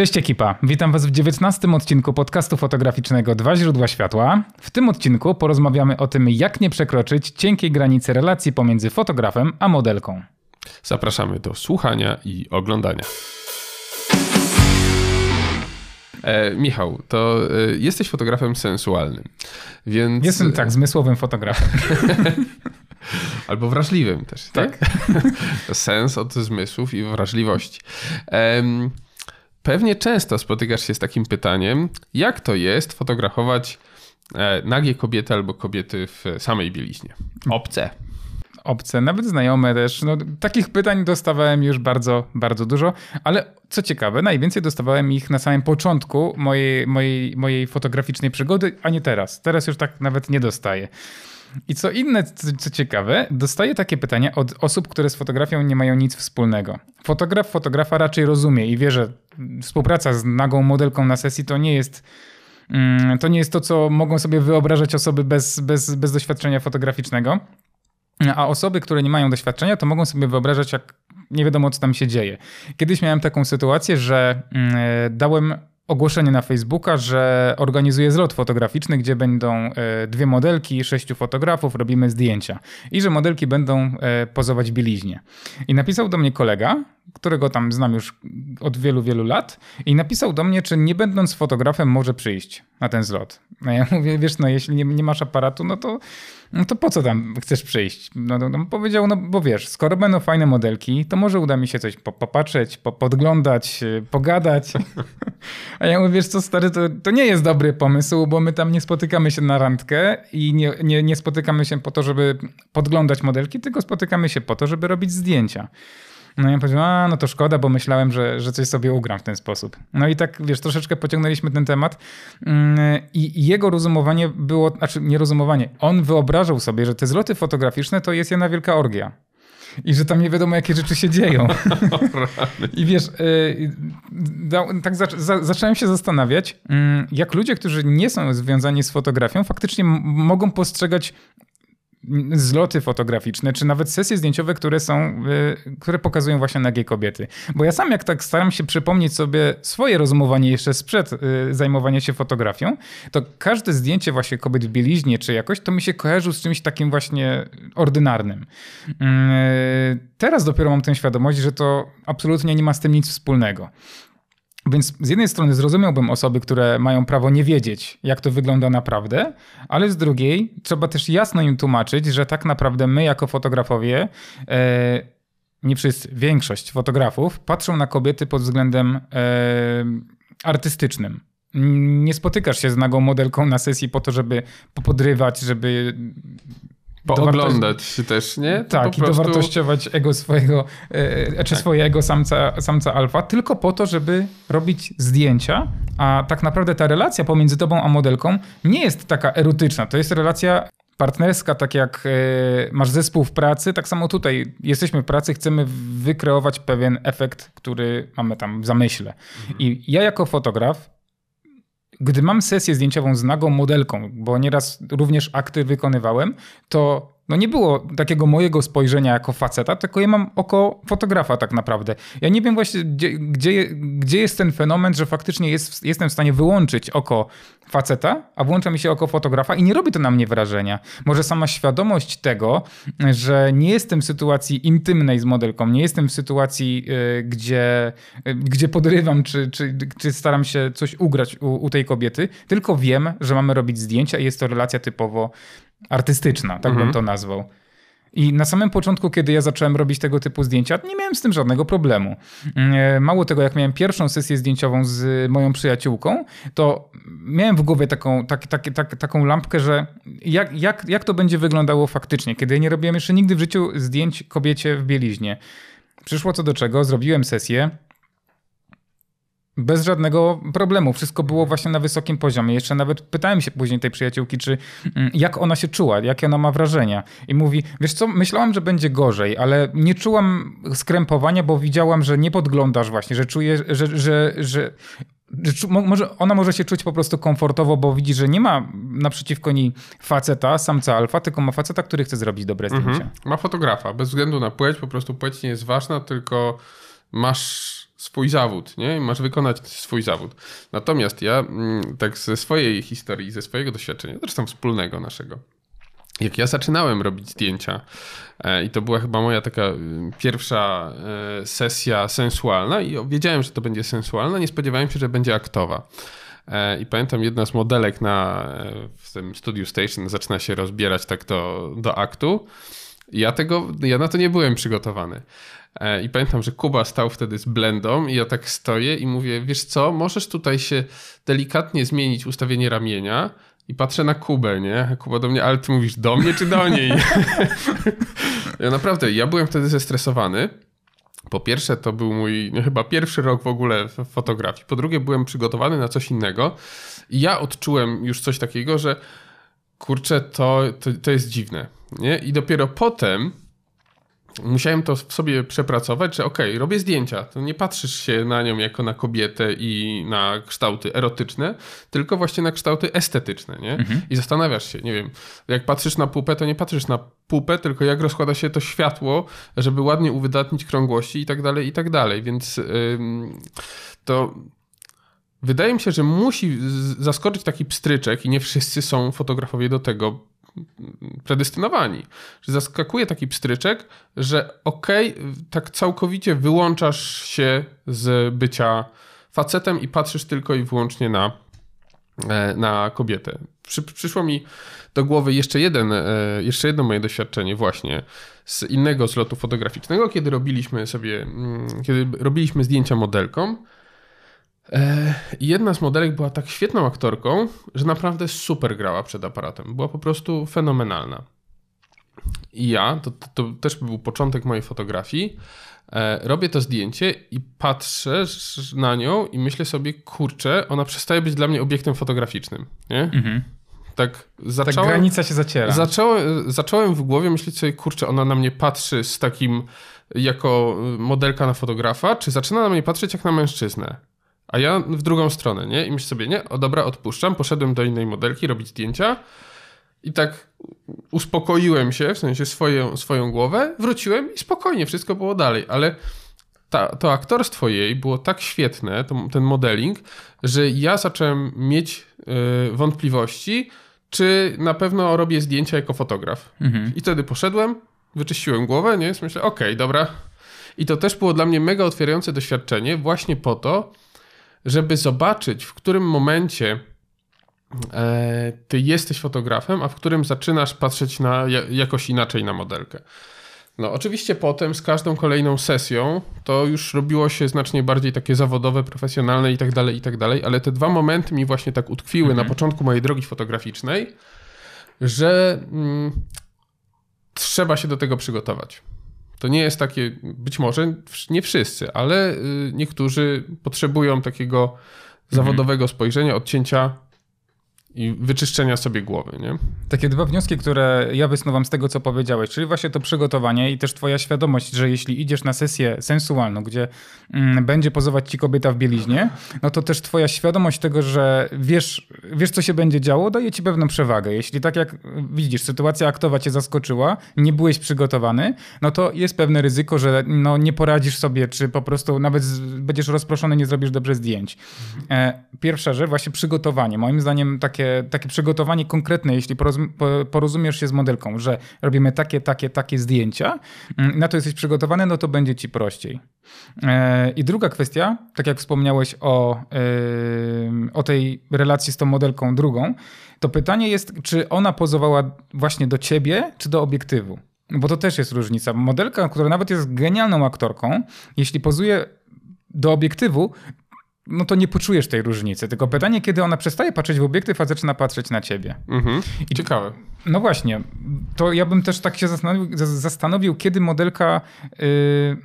Cześć ekipa, witam Was w 19 odcinku podcastu fotograficznego Dwa źródła światła. W tym odcinku porozmawiamy o tym, jak nie przekroczyć cienkiej granicy relacji pomiędzy fotografem a modelką. Zapraszamy do słuchania i oglądania. E, Michał, to e, jesteś fotografem sensualnym, więc... Jestem tak, zmysłowym fotografem. Albo wrażliwym też, tak? tak? Sens od zmysłów i wrażliwości. Pewnie często spotykasz się z takim pytaniem, jak to jest fotografować e, nagie kobiety albo kobiety w samej bieliźnie. Obce. Obce, nawet znajome też. No, takich pytań dostawałem już bardzo, bardzo dużo, ale co ciekawe, najwięcej dostawałem ich na samym początku mojej, mojej, mojej fotograficznej przygody, a nie teraz. Teraz już tak nawet nie dostaję. I co inne, co, ciekawe, dostaję takie pytania od osób, które z fotografią nie mają nic wspólnego. Fotograf fotografa raczej rozumie i wie, że współpraca z nagą modelką na sesji to nie jest mm, to nie jest to, co mogą sobie wyobrażać osoby bez, bez, bez doświadczenia fotograficznego. A osoby, które nie mają doświadczenia, to mogą sobie wyobrażać, jak nie wiadomo, co tam się dzieje. Kiedyś miałem taką sytuację, że mm, dałem ogłoszenie na Facebooka, że organizuje zlot fotograficzny, gdzie będą e, dwie modelki, sześciu fotografów, robimy zdjęcia. I że modelki będą e, pozować bieliźnie. I napisał do mnie kolega, którego tam znam już od wielu, wielu lat i napisał do mnie, czy nie będąc fotografem może przyjść na ten zlot. No ja mówię, wiesz, no jeśli nie, nie masz aparatu, no to, no to po co tam chcesz przyjść? No, no, no powiedział, no bo wiesz, skoro będą fajne modelki, to może uda mi się coś popatrzeć, po, podglądać, y, pogadać. A ja mówię, wiesz co stary, to, to nie jest dobry pomysł, bo my tam nie spotykamy się na randkę i nie, nie, nie spotykamy się po to, żeby podglądać modelki, tylko spotykamy się po to, żeby robić zdjęcia. No ja powiedziałem, a no to szkoda, bo myślałem, że, że coś sobie ugram w ten sposób. No i tak, wiesz, troszeczkę pociągnęliśmy ten temat mm, i jego rozumowanie było, znaczy nie rozumowanie, on wyobrażał sobie, że te zloty fotograficzne to jest jedna wielka orgia. I że tam nie wiadomo, jakie rzeczy się dzieją. I wiesz, y, tak zacząłem się zastanawiać, mm, jak ludzie, którzy nie są związani z fotografią, faktycznie mogą postrzegać zloty fotograficzne, czy nawet sesje zdjęciowe, które są, y, które pokazują właśnie nagie kobiety. Bo ja sam jak tak staram się przypomnieć sobie swoje rozumowanie jeszcze sprzed y, zajmowania się fotografią, to każde zdjęcie właśnie kobiet w bieliźnie czy jakoś, to mi się kojarzył z czymś takim właśnie ordynarnym. Y, teraz dopiero mam tę świadomość, że to absolutnie nie ma z tym nic wspólnego. Więc z jednej strony zrozumiałbym osoby, które mają prawo nie wiedzieć, jak to wygląda naprawdę, ale z drugiej trzeba też jasno im tłumaczyć, że tak naprawdę my jako fotografowie, e, nie wszyscy, większość fotografów patrzą na kobiety pod względem e, artystycznym. Nie spotykasz się z nagą modelką na sesji po to, żeby popodrywać, żeby Pooglądać też, nie? To tak, i prostu... dowartościować ego swojego, e, czy tak. swoje ego samca, samca alfa, tylko po to, żeby robić zdjęcia, a tak naprawdę ta relacja pomiędzy tobą a modelką nie jest taka erotyczna. To jest relacja partnerska, tak jak e, masz zespół w pracy, tak samo tutaj jesteśmy w pracy, chcemy wykreować pewien efekt, który mamy tam w zamyśle. Mhm. I ja jako fotograf gdy mam sesję zdjęciową z nagą modelką, bo nieraz również akty wykonywałem, to no nie było takiego mojego spojrzenia jako faceta, tylko ja mam oko fotografa tak naprawdę. Ja nie wiem właśnie, gdzie, gdzie, gdzie jest ten fenomen, że faktycznie jest, jestem w stanie wyłączyć oko faceta, a włącza mi się oko fotografa i nie robi to na mnie wrażenia. Może sama świadomość tego, że nie jestem w sytuacji intymnej z modelką, nie jestem w sytuacji, yy, gdzie, yy, gdzie podrywam, czy, czy, czy staram się coś ugrać u, u tej kobiety, tylko wiem, że mamy robić zdjęcia i jest to relacja typowo artystyczna, tak mhm. bym to nazwał. I na samym początku, kiedy ja zacząłem robić tego typu zdjęcia, nie miałem z tym żadnego problemu. Mm, mało tego, jak miałem pierwszą sesję zdjęciową z moją przyjaciółką, to miałem w głowie taką, tak, tak, tak, taką lampkę, że jak, jak, jak to będzie wyglądało faktycznie, kiedy nie robiłem jeszcze nigdy w życiu zdjęć kobiecie w bieliźnie. Przyszło co do czego, zrobiłem sesję bez żadnego problemu. Wszystko było właśnie na wysokim poziomie. Jeszcze nawet pytałem się później tej przyjaciółki, czy mm, jak ona się czuła, jakie ona ma wrażenia. I mówi, wiesz co, myślałam, że będzie gorzej, ale nie czułam skrępowania, bo widziałam, że nie podglądasz właśnie, że czuję, że, że, że może, ona może się czuć po prostu komfortowo, bo widzi, że nie ma naprzeciwko niej faceta, samca alfa, tylko ma faceta, który chce zrobić dobre zdjęcia. Mhm. Ma fotografa, bez względu na płeć, po prostu płeć nie jest ważna, tylko masz swój zawód, nie? Masz wykonać swój zawód. Natomiast ja mm, tak ze swojej historii, ze swojego doświadczenia, zresztą wspólnego naszego, jak ja zaczynałem robić zdjęcia, e, i to była chyba moja taka y, pierwsza e, sesja sensualna, i wiedziałem, że to będzie sensualna, nie spodziewałem się, że będzie aktowa. E, I pamiętam, jedna z modelek na, w tym Studio Station zaczyna się rozbierać tak do, do aktu. Ja tego, ja na to nie byłem przygotowany. I pamiętam, że Kuba stał wtedy z blendą i ja tak stoję i mówię, wiesz co, możesz tutaj się delikatnie zmienić ustawienie ramienia, i patrzę na Kubę, nie? Kuba do mnie, ale ty mówisz do mnie czy do niej? ja naprawdę, ja byłem wtedy zestresowany. Po pierwsze, to był mój no, chyba pierwszy rok w ogóle w fotografii. Po drugie, byłem przygotowany na coś innego. I ja odczułem już coś takiego, że kurczę, to, to, to jest dziwne. Nie? I dopiero potem musiałem to w sobie przepracować, że okej, okay, robię zdjęcia, to nie patrzysz się na nią jako na kobietę i na kształty erotyczne, tylko właśnie na kształty estetyczne, nie? Mhm. I zastanawiasz się, nie wiem, jak patrzysz na pupę, to nie patrzysz na pupę, tylko jak rozkłada się to światło, żeby ładnie uwydatnić krągłości i tak dalej, i tak dalej, więc ym, to... Wydaje mi się, że musi zaskoczyć taki pstryczek i nie wszyscy są fotografowie do tego predestynowani. Że zaskakuje taki pstryczek, że okej, okay, tak całkowicie wyłączasz się z bycia facetem i patrzysz tylko i wyłącznie na, e, na kobietę. Przy, przyszło mi do głowy jeszcze, jeden, e, jeszcze jedno moje doświadczenie właśnie z innego zlotu fotograficznego, kiedy robiliśmy sobie, mm, kiedy robiliśmy zdjęcia modelkom, E, jedna z modelek była tak świetną aktorką, że naprawdę super grała przed aparatem. Była po prostu fenomenalna. I ja, to, to, to też był początek mojej fotografii, e, robię to zdjęcie i patrzę na nią i myślę sobie, kurczę, ona przestaje być dla mnie obiektem fotograficznym, nie? Mhm. Tak, zacząłem, Ta granica się zaciera. Zacząłem, zacząłem w głowie myśleć sobie, kurczę, ona na mnie patrzy z takim, jako modelka na fotografa, czy zaczyna na mnie patrzeć jak na mężczyznę? A ja w drugą stronę, nie? I myślę sobie, nie, o dobra, odpuszczam, poszedłem do innej modelki robić zdjęcia i tak uspokoiłem się, w sensie swoją, swoją głowę, wróciłem i spokojnie, wszystko było dalej, ale ta, to aktorstwo jej było tak świetne, to, ten modeling, że ja zacząłem mieć y, wątpliwości, czy na pewno robię zdjęcia jako fotograf. Mhm. I wtedy poszedłem, wyczyściłem głowę, nie? Myślę, okej, okay, dobra. I to też było dla mnie mega otwierające doświadczenie właśnie po to, żeby zobaczyć, w którym momencie e, ty jesteś fotografem, a w którym zaczynasz patrzeć na, jakoś inaczej na modelkę. No, oczywiście potem z każdą kolejną sesją to już robiło się znacznie bardziej takie zawodowe, profesjonalne i tak dalej, i tak dalej, ale te dwa momenty mi właśnie tak utkwiły mhm. na początku mojej drogi fotograficznej, że mm, trzeba się do tego przygotować. To nie jest takie, być może nie wszyscy, ale y, niektórzy potrzebują takiego mhm. zawodowego spojrzenia, odcięcia i wyczyszczenia sobie głowy, nie? Takie dwa wnioski, które ja wysnuwam z tego, co powiedziałeś, czyli właśnie to przygotowanie i też twoja świadomość, że jeśli idziesz na sesję sensualną, gdzie mm, będzie pozować ci kobieta w bieliźnie, no to też twoja świadomość tego, że wiesz, wiesz, co się będzie działo, daje ci pewną przewagę. Jeśli tak jak widzisz, sytuacja aktowa cię zaskoczyła, nie byłeś przygotowany, no to jest pewne ryzyko, że no, nie poradzisz sobie, czy po prostu nawet będziesz rozproszony, nie zrobisz dobrze zdjęć. E, pierwsza rzecz, właśnie przygotowanie. Moim zdaniem takie takie, takie przygotowanie konkretne, jeśli porozumiesz się z modelką, że robimy takie, takie, takie zdjęcia, mm, na to jesteś przygotowany, no to będzie ci prościej. E, I druga kwestia, tak jak wspomniałeś o, o tej relacji z tą modelką drugą, to pytanie jest, czy ona pozowała właśnie do ciebie, czy do obiektywu? Bo to też jest różnica. Modelka, która nawet jest genialną aktorką, jeśli pozuje do obiektywu, no to nie poczujesz tej różnicy. Tylko pytanie, kiedy ona przestaje patrzeć w obiektyw, a zaczyna patrzeć na ciebie. Mhm. I, Ciekawe. No właśnie. To ja bym też tak się zastanowił, zastanowił kiedy modelka... Yy,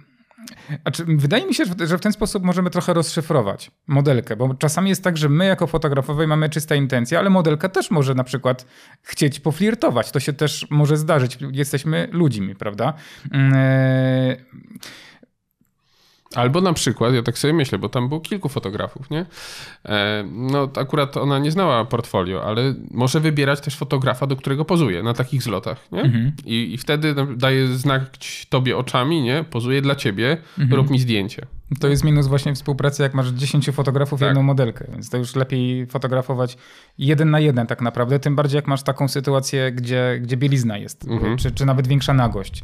znaczy, wydaje mi się, że w ten sposób możemy trochę rozszyfrować modelkę, bo czasami jest tak, że my jako fotografowie mamy czyste intencje, ale modelka też może na przykład chcieć poflirtować. To się też może zdarzyć. Jesteśmy ludźmi, prawda? Yy Albo na przykład, ja tak sobie myślę, bo tam było kilku fotografów, nie? E, no akurat ona nie znała portfolio, ale może wybierać też fotografa, do którego pozuje na takich zlotach, nie? Mhm. I, I wtedy daje znak tobie oczami, nie? Pozuje dla ciebie, mhm. rób mi zdjęcie. To jest minus właśnie współpracy, jak masz 10 fotografów i tak. jedną modelkę, więc to już lepiej fotografować jeden na jeden tak naprawdę, tym bardziej jak masz taką sytuację, gdzie, gdzie bielizna jest, mhm. czy, czy nawet większa nagość.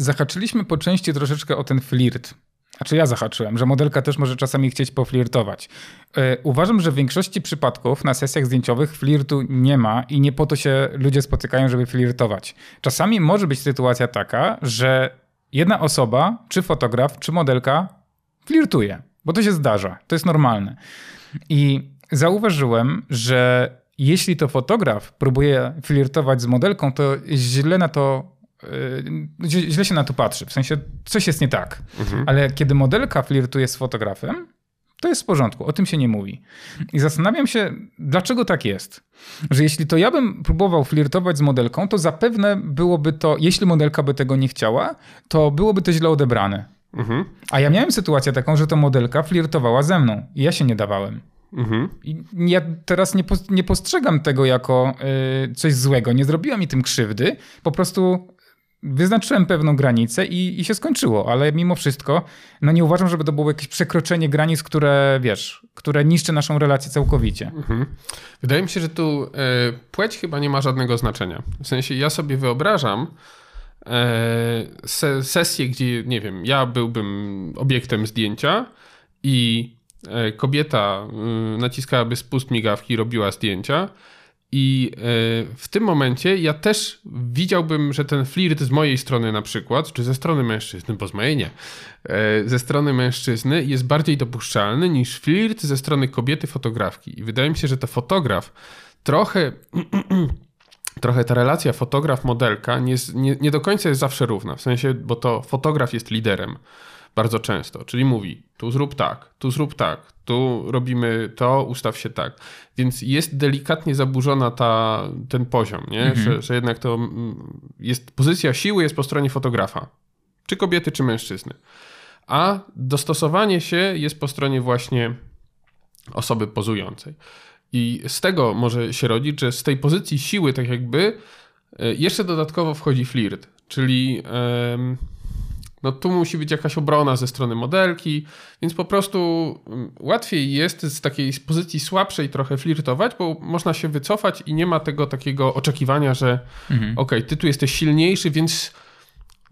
Zahaczyliśmy po części troszeczkę o ten flirt. Znaczy ja zahaczyłem, że modelka też może czasami chcieć poflirtować. Yy, uważam, że w większości przypadków na sesjach zdjęciowych flirtu nie ma i nie po to się ludzie spotykają, żeby flirtować. Czasami może być sytuacja taka, że jedna osoba, czy fotograf, czy modelka flirtuje, bo to się zdarza, to jest normalne. I zauważyłem, że jeśli to fotograf próbuje flirtować z modelką, to źle na to źle się na to patrzy, w sensie coś jest nie tak. Mhm. Ale kiedy modelka flirtuje z fotografem, to jest w porządku, o tym się nie mówi. I zastanawiam się, dlaczego tak jest. Że jeśli to ja bym próbował flirtować z modelką, to zapewne byłoby to, jeśli modelka by tego nie chciała, to byłoby to źle odebrane. Mhm. A ja miałem sytuację taką, że to modelka flirtowała ze mną i ja się nie dawałem. Mhm. I ja teraz nie, nie postrzegam tego jako y, coś złego. Nie zrobiła mi tym krzywdy. Po prostu wyznaczyłem pewną granicę i, i się skończyło, ale mimo wszystko, no nie uważam, żeby to było jakieś przekroczenie granic, które, wiesz, które niszczy naszą relację całkowicie. Mhm. Wydaje mi się, że tu y, płeć chyba nie ma żadnego znaczenia. W sensie ja sobie wyobrażam y, se, sesję, gdzie, nie wiem, ja byłbym obiektem zdjęcia i e, kobieta naciskałaby spust migawki, robiła zdjęcia i e, w tym momencie ja też widziałbym, że ten flirt z mojej strony na przykład, czy ze strony mężczyzny, bo z mojej nie, e, ze strony mężczyzny jest bardziej dopuszczalny niż flirt ze strony kobiety fotografki. I wydaje mi się, że to fotograf trochę... trochę ta relacja fotograf-modelka nie, nie, nie do końca jest zawsze równa. W sensie, bo to fotograf jest liderem bardzo często, czyli mówi tu zrób tak, tu zrób tak, tu robimy to, ustaw się tak. Więc jest delikatnie zaburzona ta, ten poziom, nie? Mhm. Że, że jednak to mm, jest pozycja siły jest po stronie fotografa, czy kobiety, czy mężczyzny. A dostosowanie się jest po stronie właśnie osoby pozującej. I z tego może się rodzić, że z tej pozycji siły, tak jakby, e, jeszcze dodatkowo wchodzi flirt, czyli. Yy, no tu musi być jakaś obrona ze strony modelki, więc po prostu mm, łatwiej jest z takiej pozycji słabszej trochę flirtować, bo można się wycofać i nie ma tego takiego oczekiwania, że mhm. okej, okay, ty tu jesteś silniejszy, więc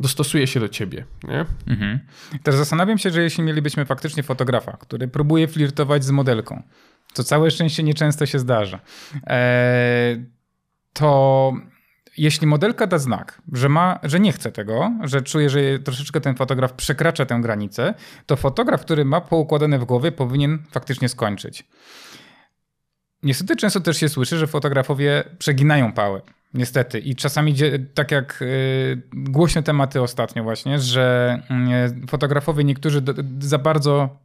dostosuję się do ciebie. Nie? Mhm. Teraz zastanawiam się, że jeśli mielibyśmy faktycznie fotografa, który próbuje flirtować z modelką, co całe szczęście nieczęsto się zdarza, e, to jeśli modelka da znak, że, ma, że nie chce tego, że czuje, że troszeczkę ten fotograf przekracza tę granicę, to fotograf, który ma poukładane w głowie, powinien faktycznie skończyć. Niestety często też się słyszy, że fotografowie przeginają pałę. Niestety. I czasami, tak jak y, głośne tematy ostatnio właśnie, że y, fotografowie niektórzy za bardzo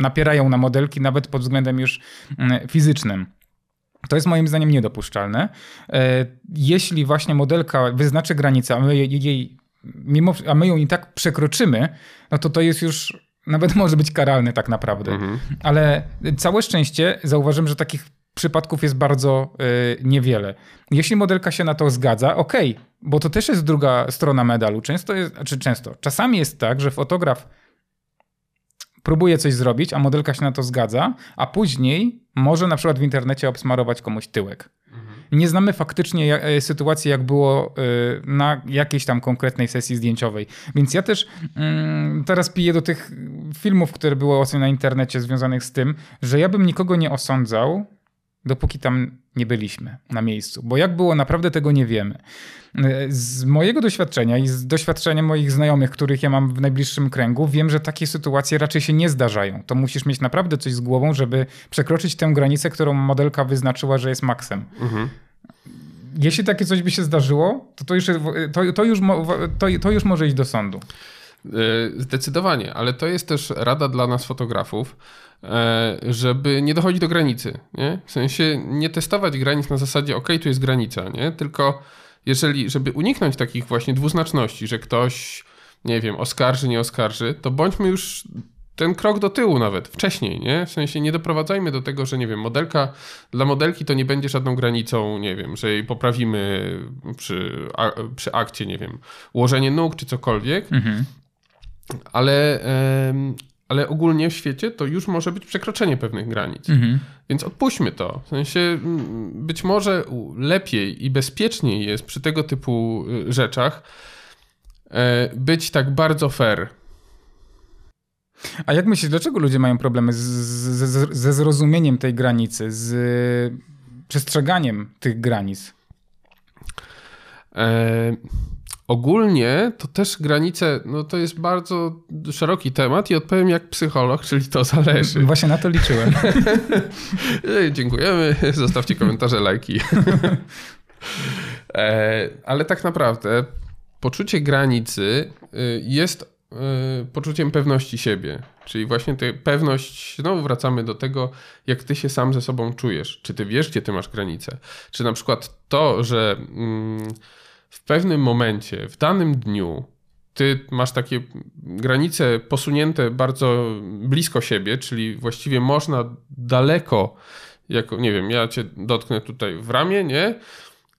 napierają na modelki, nawet pod względem już y, fizycznym. To jest moim zdaniem niedopuszczalne. E, jeśli właśnie modelka wyznaczy granicę, a my jej, mimo, a my ją i tak przekroczymy, no to to jest już nawet może być karalne tak naprawdę. Mhm. Ale całe szczęście zauważyłem, że takich przypadków jest bardzo y, niewiele. Jeśli modelka się na to zgadza, okej, okay, bo to też jest druga strona medalu. Często jest, znaczy często, czasami jest tak, że fotograf próbuje coś zrobić, a modelka się na to zgadza, a później może na przykład w internecie obsmarować komuś tyłek. Nie znamy faktycznie e, sytuacji, jak było e, na jakiejś tam konkretnej sesji zdjęciowej. Więc ja też mm, teraz piję do tych filmów, które były oceny na internecie związanych z tym, że ja bym nikogo nie osądzał, dopóki tam nie byliśmy na miejscu. Bo jak było, naprawdę tego nie wiemy. Z mojego doświadczenia i z doświadczenia moich znajomych, których ja mam w najbliższym kręgu, wiem, że takie sytuacje raczej się nie zdarzają. To musisz mieć naprawdę coś z głową, żeby przekroczyć tę granicę, którą modelka wyznaczyła, że jest maksem. Mhm. Jeśli takie coś by się zdarzyło, to to już, to, to już, to, to już może iść do sądu. Zdecydowanie, ale to jest też rada dla nas fotografów, e, żeby nie dochodzić do granicy. Nie? W sensie nie testować granic na zasadzie, ok, tu jest granica, nie? tylko jeżeli, żeby uniknąć takich właśnie dwuznaczności, że ktoś, nie wiem, oskarży, nie oskarży, to bądźmy już ten krok do tyłu nawet, wcześniej, nie? W sensie nie doprowadzajmy do tego, że nie wiem, modelka, dla modelki to nie będzie żadną granicą, nie wiem, że jej poprawimy przy, a, przy akcie, nie wiem, ułożenie nóg czy cokolwiek, mhm. Ale, ale ogólnie w świecie to już może być przekroczenie pewnych granic. Mhm. Więc odpuśćmy to. W sensie być może lepiej i bezpieczniej jest przy tego typu y, rzeczach e, być tak bardzo fair a jak myślisz, dlaczego ludzie mają problemy z, z, ze zrozumieniem tej granicy, z przestrzeganiem tych granic? E, ogólnie to też granice, no to jest bardzo szeroki temat i odpowiem jak psycholog, czyli to zależy. Właśnie na to liczyłem. Dziękujemy, zostawcie komentarze, lajki. e, ale tak naprawdę poczucie granicy y, jest Y, poczuciem pewności siebie. Czyli właśnie tę pewność, znowu wracamy do tego, jak ty się sam ze sobą czujesz. Czy ty wiesz, gdzie ty masz granice? Czy na przykład to, że mm, w pewnym momencie, w danym dniu, ty masz takie granice posunięte bardzo blisko siebie, czyli właściwie można daleko, jako, nie wiem, ja cię dotknę tutaj w ramię, nie?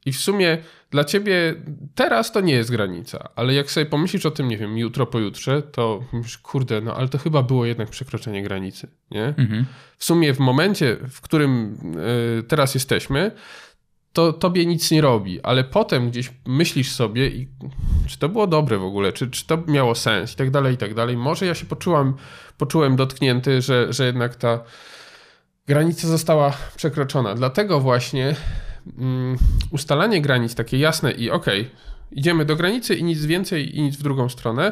I w sumie dla ciebie teraz to nie jest granica, ale jak sobie pomyślisz o tym, nie wiem, jutro, pojutrze, to myślisz, kurde, no ale to chyba było jednak przekroczenie granicy, nie? Mhm. W sumie w momencie, w którym y, teraz jesteśmy, to tobie nic nie robi, ale potem gdzieś myślisz sobie, i, czy to było dobre w ogóle, czy, czy to miało sens i tak dalej, i tak dalej. Może ja się poczułam, poczułem dotknięty, że, że jednak ta granica została przekroczona. Dlatego właśnie um, ustalanie granic takie jasne i okej, okay, idziemy do granicy i nic więcej i nic w drugą stronę,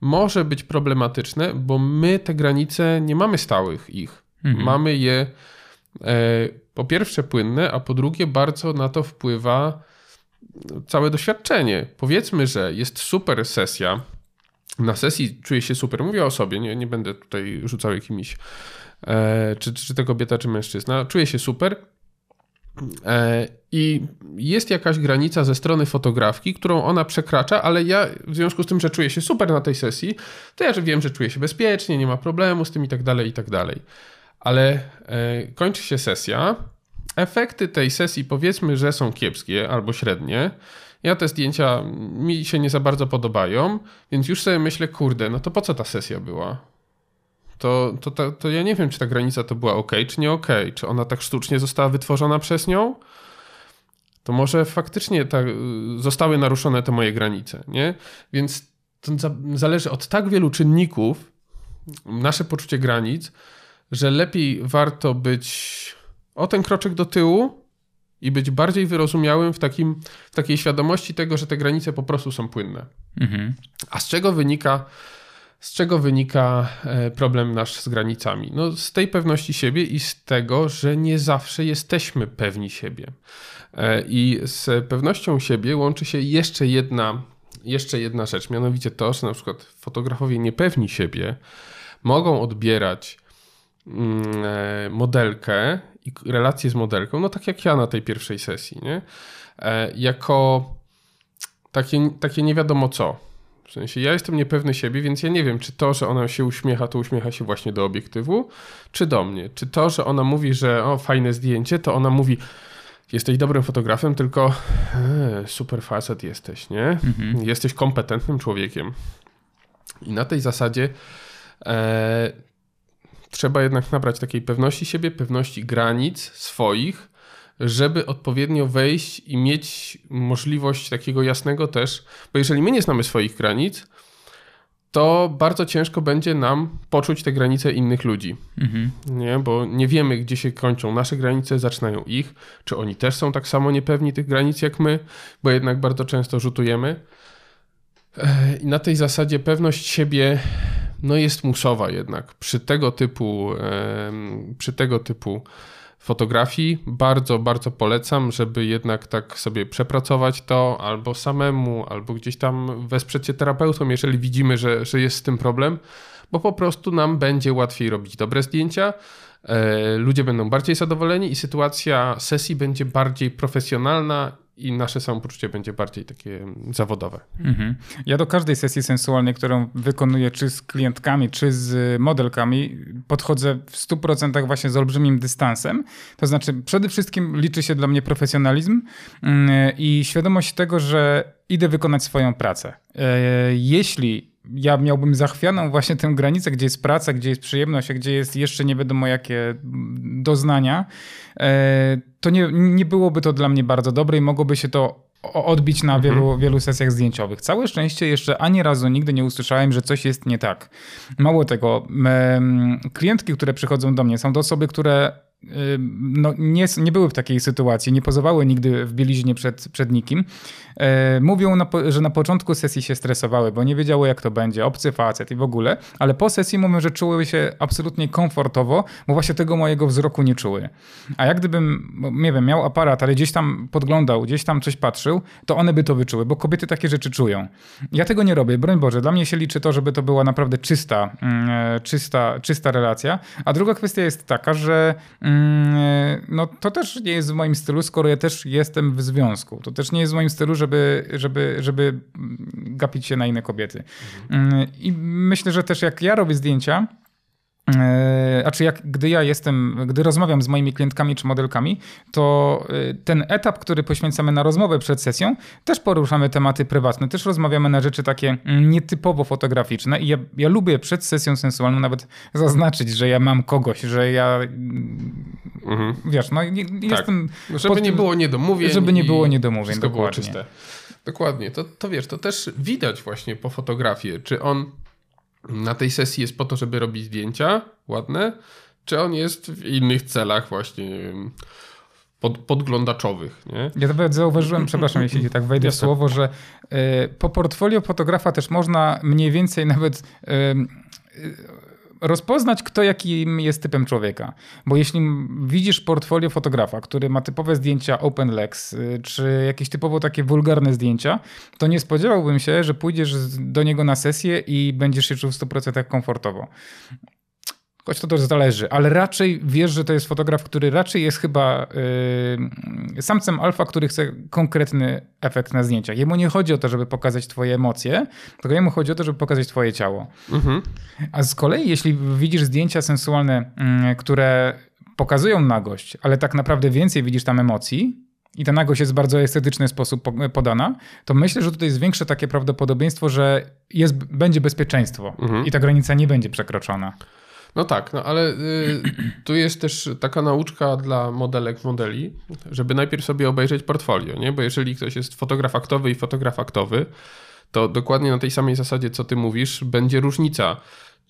może być problematyczne, bo my te granice nie mamy stałych ich. Mhm. Mamy je e, po pierwsze płynne, a po drugie bardzo na to wpływa całe doświadczenie. Powiedzmy, że jest super sesja. Na sesji czuję się super. Mówię o sobie, nie, nie będę tutaj rzucał jakimiś, e, czy, czy to kobieta, czy mężczyzna. Czuję się super E, I jest jakaś granica ze strony fotografki, którą ona przekracza, ale ja w związku z tym, że czuję się super na tej sesji, to ja wiem, że czuję się bezpiecznie, nie ma problemu z tym i tak dalej, i tak dalej. Ale e, kończy się sesja. Efekty tej sesji powiedzmy, że są kiepskie albo średnie. Ja te zdjęcia mi się nie za bardzo podobają, więc już sobie myślę, kurde, no to po co ta sesja była? to, to, to, to ja nie wiem, czy ta granica to była ok, czy nie ok. Czy ona tak sztucznie została wytworzona przez nią? To może faktycznie zostały naruszone te moje granice, nie? Więc to zależy od tak wielu czynników, nasze poczucie granic, że lepiej warto być o ten kroczek do tyłu i być bardziej wyrozumiałym w, takim, w takiej świadomości tego, że te granice po prostu są płynne. Mhm. A z czego wynika z czego wynika e, problem nasz z granicami? No, z tej pewności siebie i z tego, że nie zawsze jesteśmy pewni siebie. E, I z pewnością siebie łączy się jeszcze jedna, jeszcze jedna rzecz, mianowicie to, że na przykład fotografowie niepewni siebie mogą odbierać modelkę i relacje z modelką, no tak jak ja na tej pierwszej sesji, nie? jako takie, takie nie wiadomo co w sensie ja jestem niepewny siebie, więc ja nie wiem, czy to, że ona się uśmiecha, to uśmiecha się właśnie do obiektywu, czy do mnie. Czy to, że ona mówi, że o, fajne zdjęcie, to ona mówi, jesteś dobrym fotografem, tylko e, super facet jesteś, nie? Mhm. Jesteś kompetentnym człowiekiem. I na tej zasadzie e, trzeba jednak nabrać takiej pewności siebie, pewności granic swoich, żeby odpowiednio wejść i mieć możliwość takiego jasnego też, bo jeżeli my nie znamy swoich granic, to bardzo ciężko będzie nam poczuć te granice innych ludzi. Mhm. Nie? Bo nie wiemy, gdzie się kończą nasze granice, zaczynają ich. Czy oni też są tak samo niepewni tych granic jak my, bo jednak bardzo często rzutujemy. I na tej zasadzie pewność siebie no jest musowa jednak przy tego typu, przy tego typu fotografii. Bardzo, bardzo polecam, żeby jednak tak sobie przepracować to albo samemu, albo gdzieś tam wesprzeć się terapeutą, jeżeli widzimy, że, że jest z tym problem, bo po prostu nam będzie łatwiej robić dobre zdjęcia. E, ludzie będą bardziej zadowoleni i sytuacja sesji będzie bardziej profesjonalna i nasze samopoczucie będzie bardziej takie zawodowe. Mhm. Ja do każdej sesji sensualnej, którą wykonuję, czy z klientkami, czy z modelkami, podchodzę w 100% właśnie z olbrzymim dystansem. To znaczy, przede wszystkim liczy się dla mnie profesjonalizm mm, i świadomość tego, że idę wykonać swoją pracę. E, jeśli ja miałbym zachwianą właśnie tę granicę, gdzie jest praca, gdzie jest przyjemność, a gdzie jest jeszcze nie wiadomo jakie doznania, e, to nie, nie byłoby to dla mnie bardzo dobre i mogłoby się to odbić na mhm. wielu, wielu sesjach zdjęciowych. Całe szczęście jeszcze ani razu nigdy nie usłyszałem, że coś jest nie tak. Mało tego, klientki, które przychodzą do mnie, są to osoby, które no, nie, nie były w takiej sytuacji, nie pozowały nigdy w bieliźnie przed, przed nikim. E, mówią, na, że na początku sesji się stresowały, bo nie wiedziały jak to będzie, obcy facet i w ogóle, ale po sesji mówią, że czuły się absolutnie komfortowo, bo właśnie tego mojego wzroku nie czuły. A jak gdybym, nie wiem, miał aparat, ale gdzieś tam podglądał, gdzieś tam coś patrzył, to one by to wyczuły, bo kobiety takie rzeczy czują. Ja tego nie robię, broń Boże, dla mnie się liczy to, żeby to była naprawdę czysta, mm, e, czysta, czysta relacja. A druga kwestia jest taka, że mm, no, to też nie jest w moim stylu, skoro ja też jestem w związku. To też nie jest w moim stylu, żeby, żeby, żeby gapić się na inne kobiety. Mhm. I myślę, że też jak ja robię zdjęcia, e, a czy jak, gdy ja jestem, gdy rozmawiam z moimi klientkami czy modelkami, to e, ten etap, który poświęcamy na rozmowę przed sesją, też poruszamy tematy prywatne, też rozmawiamy na rzeczy takie nietypowo fotograficzne i ja, ja lubię przed sesją sensualną nawet zaznaczyć, że ja mam kogoś, że ja Mhm. Wiesz, no nie, tak. jestem... Żeby nie było niedomówień. Żeby nie było niedomówień, dokładnie. Było czyste. Dokładnie. To, to wiesz, to też widać właśnie po fotografii, czy on na tej sesji jest po to, żeby robić zdjęcia ładne, czy on jest w innych celach właśnie, pod, podglądaczowych. Nie? Ja nawet zauważyłem, przepraszam, jeśli tak wejdę w słowo, że y, po portfolio fotografa też można mniej więcej nawet y, rozpoznać, kto jakim jest typem człowieka. Bo jeśli widzisz portfolio fotografa, który ma typowe zdjęcia open legs, y, czy jakieś typowo takie wulgarne zdjęcia, to nie spodziewałbym się, że pójdziesz do niego na sesję i będziesz się czuł w 100% komfortowo. Choć to też zależy, ale raczej wiesz, że to jest fotograf, który raczej jest chyba yy, samcem alfa, który chce konkretny efekt na zdjęciach. Jemu nie chodzi o to, żeby pokazać twoje emocje, tylko jemu chodzi o to, żeby pokazać twoje ciało. Mhm. A z kolei, jeśli widzisz zdjęcia sensualne, yy, które pokazują nagość, ale tak naprawdę więcej widzisz tam emocji, i ta nagość jest w bardzo estetyczny sposób podana, to myślę, że tutaj jest większe takie prawdopodobieństwo, że jest, będzie bezpieczeństwo mhm. i ta granica nie będzie przekroczona. No tak, no ale y, tu jest też taka nauczka dla modelek, modeli, żeby najpierw sobie obejrzeć portfolio, nie? Bo jeżeli ktoś jest fotograf aktowy i fotograf aktowy, to dokładnie na tej samej zasadzie, co ty mówisz, będzie różnica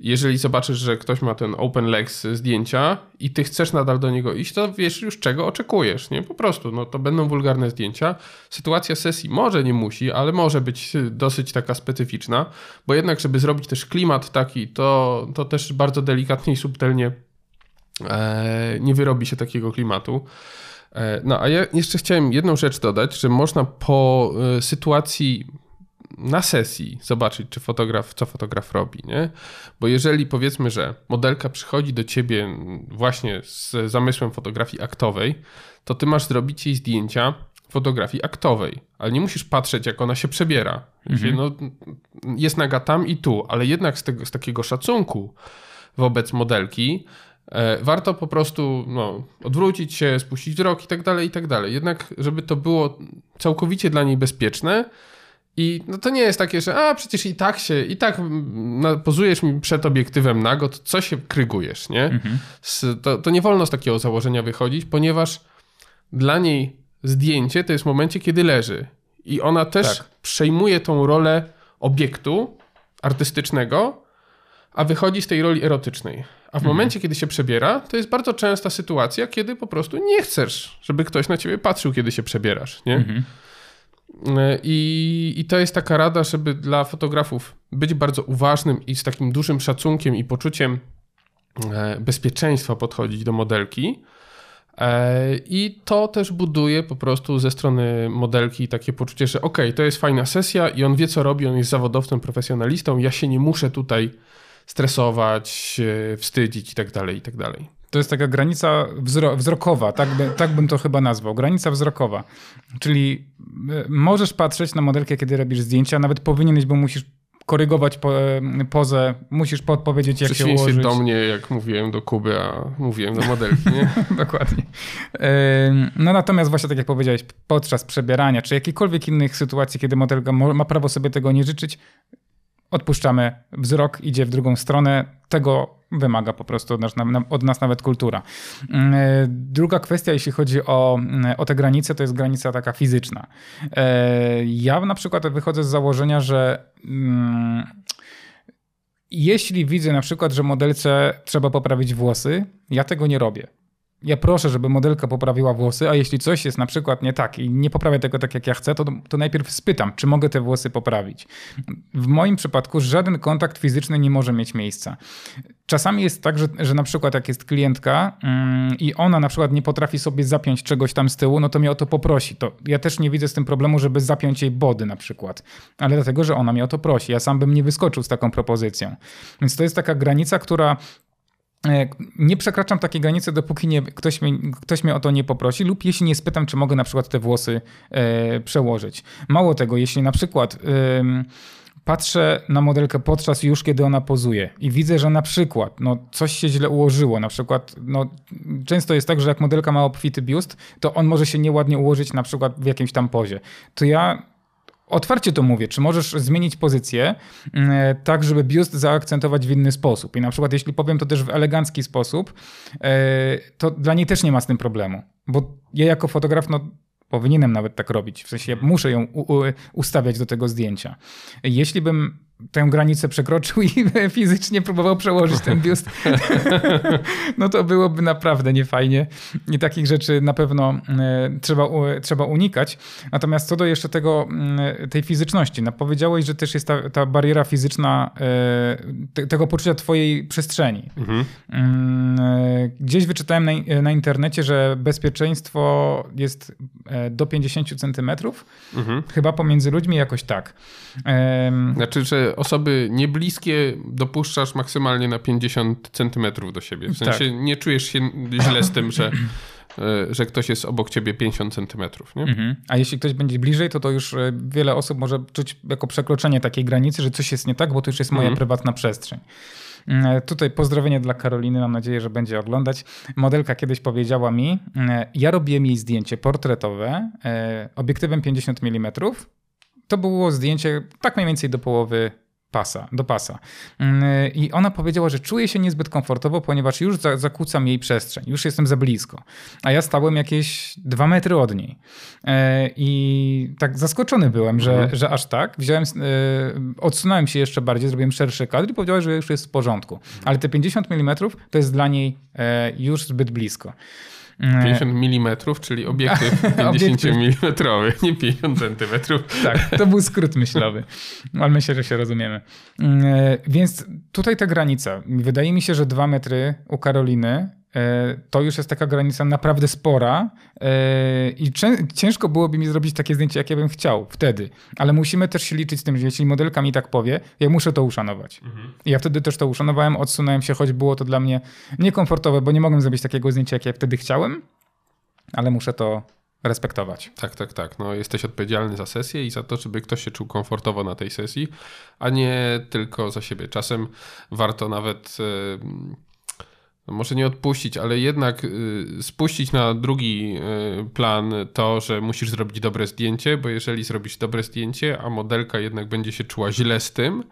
jeżeli zobaczysz, że ktoś ma ten open legs zdjęcia i ty chcesz nadal do niego iść, to wiesz już czego oczekujesz, nie? Po prostu, no to będą wulgarne zdjęcia. Sytuacja sesji może nie musi, ale może być dosyć taka specyficzna, bo jednak, żeby zrobić też klimat taki, to, to też bardzo delikatnie i subtelnie e, nie wyrobi się takiego klimatu. E, no, a ja jeszcze chciałem jedną rzecz dodać, że można po e, sytuacji na sesji zobaczyć, czy fotograf, co fotograf robi, nie? Bo jeżeli powiedzmy, że modelka przychodzi do ciebie właśnie z zamysłem fotografii aktowej, to ty masz zrobić jej zdjęcia fotografii aktowej, ale nie musisz patrzeć, jak ona się przebiera. Mhm. No, jest naga tam i tu, ale jednak z, tego, z takiego szacunku wobec modelki e, warto po prostu no, odwrócić się, spuścić wzrok i tak dalej, i tak dalej. Jednak, żeby to było całkowicie dla niej bezpieczne, i no to nie jest takie, że a przecież i tak się, i tak pozujesz mi przed obiektywem nago, to co się krygujesz, nie? Mhm. To, to nie wolno z takiego założenia wychodzić, ponieważ dla niej zdjęcie to jest w momencie, kiedy leży. I ona też tak. przejmuje tą rolę obiektu artystycznego, a wychodzi z tej roli erotycznej. A w mhm. momencie, kiedy się przebiera, to jest bardzo częsta sytuacja, kiedy po prostu nie chcesz, żeby ktoś na ciebie patrzył, kiedy się przebierasz, nie? Mhm. I, I to jest taka rada, żeby dla fotografów być bardzo uważnym i z takim dużym szacunkiem i poczuciem e, bezpieczeństwa podchodzić do modelki. E, I to też buduje po prostu ze strony modelki takie poczucie, że ok, to jest fajna sesja i on wie co robi, on jest zawodowcem, profesjonalistą, ja się nie muszę tutaj stresować, wstydzić i tak To jest taka granica wzro wzrokowa, tak, by, tak bym to chyba nazwał. Granica wzrokowa. Czyli e, możesz patrzeć na modelkę, kiedy robisz zdjęcia, nawet powinieneś, bo musisz korygować po, e, pozę, musisz podpowiedzieć, jak się ułożyć. do mnie, jak mówiłem do Kuby, a mówiłem do modelki, nie? Dokładnie. No natomiast właśnie tak jak powiedziałeś, podczas przebierania, czy jakiejkolwiek innych sytuacji, kiedy modelka ma prawo sobie tego nie życzyć, odpuszczamy wzrok, idzie w drugą stronę. Tego wymaga po prostu od nas, od nas, nawet kultura. Mm, e, druga kwestia, jeśli chodzi o, mm, o te granice, to jest granica taka fizyczna. E, ja na przykład wychodzę z założenia, że mm, jeśli widzę na przykład, że modelce trzeba poprawić włosy, ja tego nie robię ja proszę, żeby modelka poprawiła włosy, a jeśli coś jest na przykład nie tak i nie poprawia tego tak, jak ja chcę, to, to najpierw spytam, czy mogę te włosy poprawić. W moim przypadku żaden kontakt fizyczny nie może mieć miejsca. Czasami jest tak, że, że na przykład jak jest klientka mm, i ona na przykład nie potrafi sobie zapiąć czegoś tam z tyłu, no to mnie o to poprosi. To ja też nie widzę z tym problemu, żeby zapiąć jej body na przykład. Ale dlatego, że ona mnie o to prosi. Ja sam bym nie wyskoczył z taką propozycją. Więc to jest taka granica, która nie przekraczam takiej granicy, dopóki nie, ktoś, mnie, ktoś mnie o to nie poprosi, lub jeśli nie spytam, czy mogę na przykład te włosy e, przełożyć. Mało tego, jeśli na przykład. E, patrzę na modelkę podczas już, kiedy ona pozuje i widzę, że na przykład no, coś się źle ułożyło. Na przykład no, często jest tak, że jak modelka ma obfity biust, to on może się nieładnie ułożyć na przykład w jakimś tam pozie. To ja otwarcie to mówię, czy możesz zmienić pozycję mm, tak, żeby biust zaakcentować w inny sposób. I na przykład jeśli powiem to też w elegancki sposób, e, to dla niej też nie ma z tym problemu. Bo ja jako fotograf, no powinienem nawet tak robić. W sensie muszę ją ustawiać do tego zdjęcia. Jeśli bym tę granicę przekroczył i fizycznie próbował przełożyć ten biust, no to byłoby naprawdę niefajnie. I takich rzeczy na pewno e, trzeba, trzeba unikać. Natomiast co do jeszcze tego, mm, tej fizyczności, no powiedziałeś, że też jest ta, ta bariera fizyczna e, tego poczucia twojej przestrzeni. Mhm. Mm, e, gdzieś wyczytałem na, na internecie, że bezpieczeństwo jest do 50 centymetrów, mhm. chyba pomiędzy ludźmi jakoś tak. Znaczy, że osoby niebliskie dopuszczasz maksymalnie na 50 centymetrów do siebie. W sensie tak. nie czujesz się źle z tym, że, e, że ktoś jest obok ciebie 50 centymetrów. Mhm. A jeśli ktoś będzie bliżej, to to już e, wiele osób może czuć jako przekroczenie takiej granicy, że coś jest nie tak, bo to już jest moja mhm. prywatna przestrzeń. Mm, tutaj pozdrowienie dla Karoliny, mam nadzieję, że będzie oglądać. Modelka kiedyś powiedziała mi, ja robiłem jej zdjęcie portretowe e, obiektywem 50 mm. To było zdjęcie tak mniej więcej do połowy pasa, do pasa. Mm, I ona powiedziała, że czuje się niezbyt komfortowo, ponieważ już zakłócam jej przestrzeń, już jestem za blisko. A ja stałem jakieś dwa metry od niej. E, I tak zaskoczony byłem, że, mhm. że aż tak. Wziąłem, e, odsunąłem się jeszcze bardziej, zrobiłem szerszy kadr i powiedziała, że już jest w porządku. Ale te 50 mm to jest dla niej e, już zbyt blisko. 50 mm, czyli obiektyw 50 mm, nie 50 cm. Tak, to był skrót myślowy, ale myślę, że się rozumiemy. Mm, e, więc tutaj ta granica. Wydaje mi się, że 2 metry u Karoliny to już jest taka granica naprawdę spora e, i ciężko byłoby mi zrobić takie zdjęcie, jakie bym chciał wtedy. Ale musimy też się liczyć z tym, że jeśli modelka mi tak powie, ja muszę to uszanować. Mhm. I ja wtedy też to uszanowałem, odsunąłem się, choć było to dla mnie niekomfortowe, bo nie mogłem zrobić takiego zdjęcia, jakie ja wtedy chciałem, ale muszę to respektować. Tak, tak, tak. No, jesteś odpowiedzialny za sesję i za to, żeby ktoś się czuł komfortowo na tej sesji, a nie tylko za siebie. Czasem warto nawet... Yy może nie odpuścić, ale jednak y, spuścić na drugi y, plan to, że musisz zrobić dobre zdjęcie, bo jeżeli zrobisz dobre zdjęcie, a modelka jednak będzie się czuła źle z tym,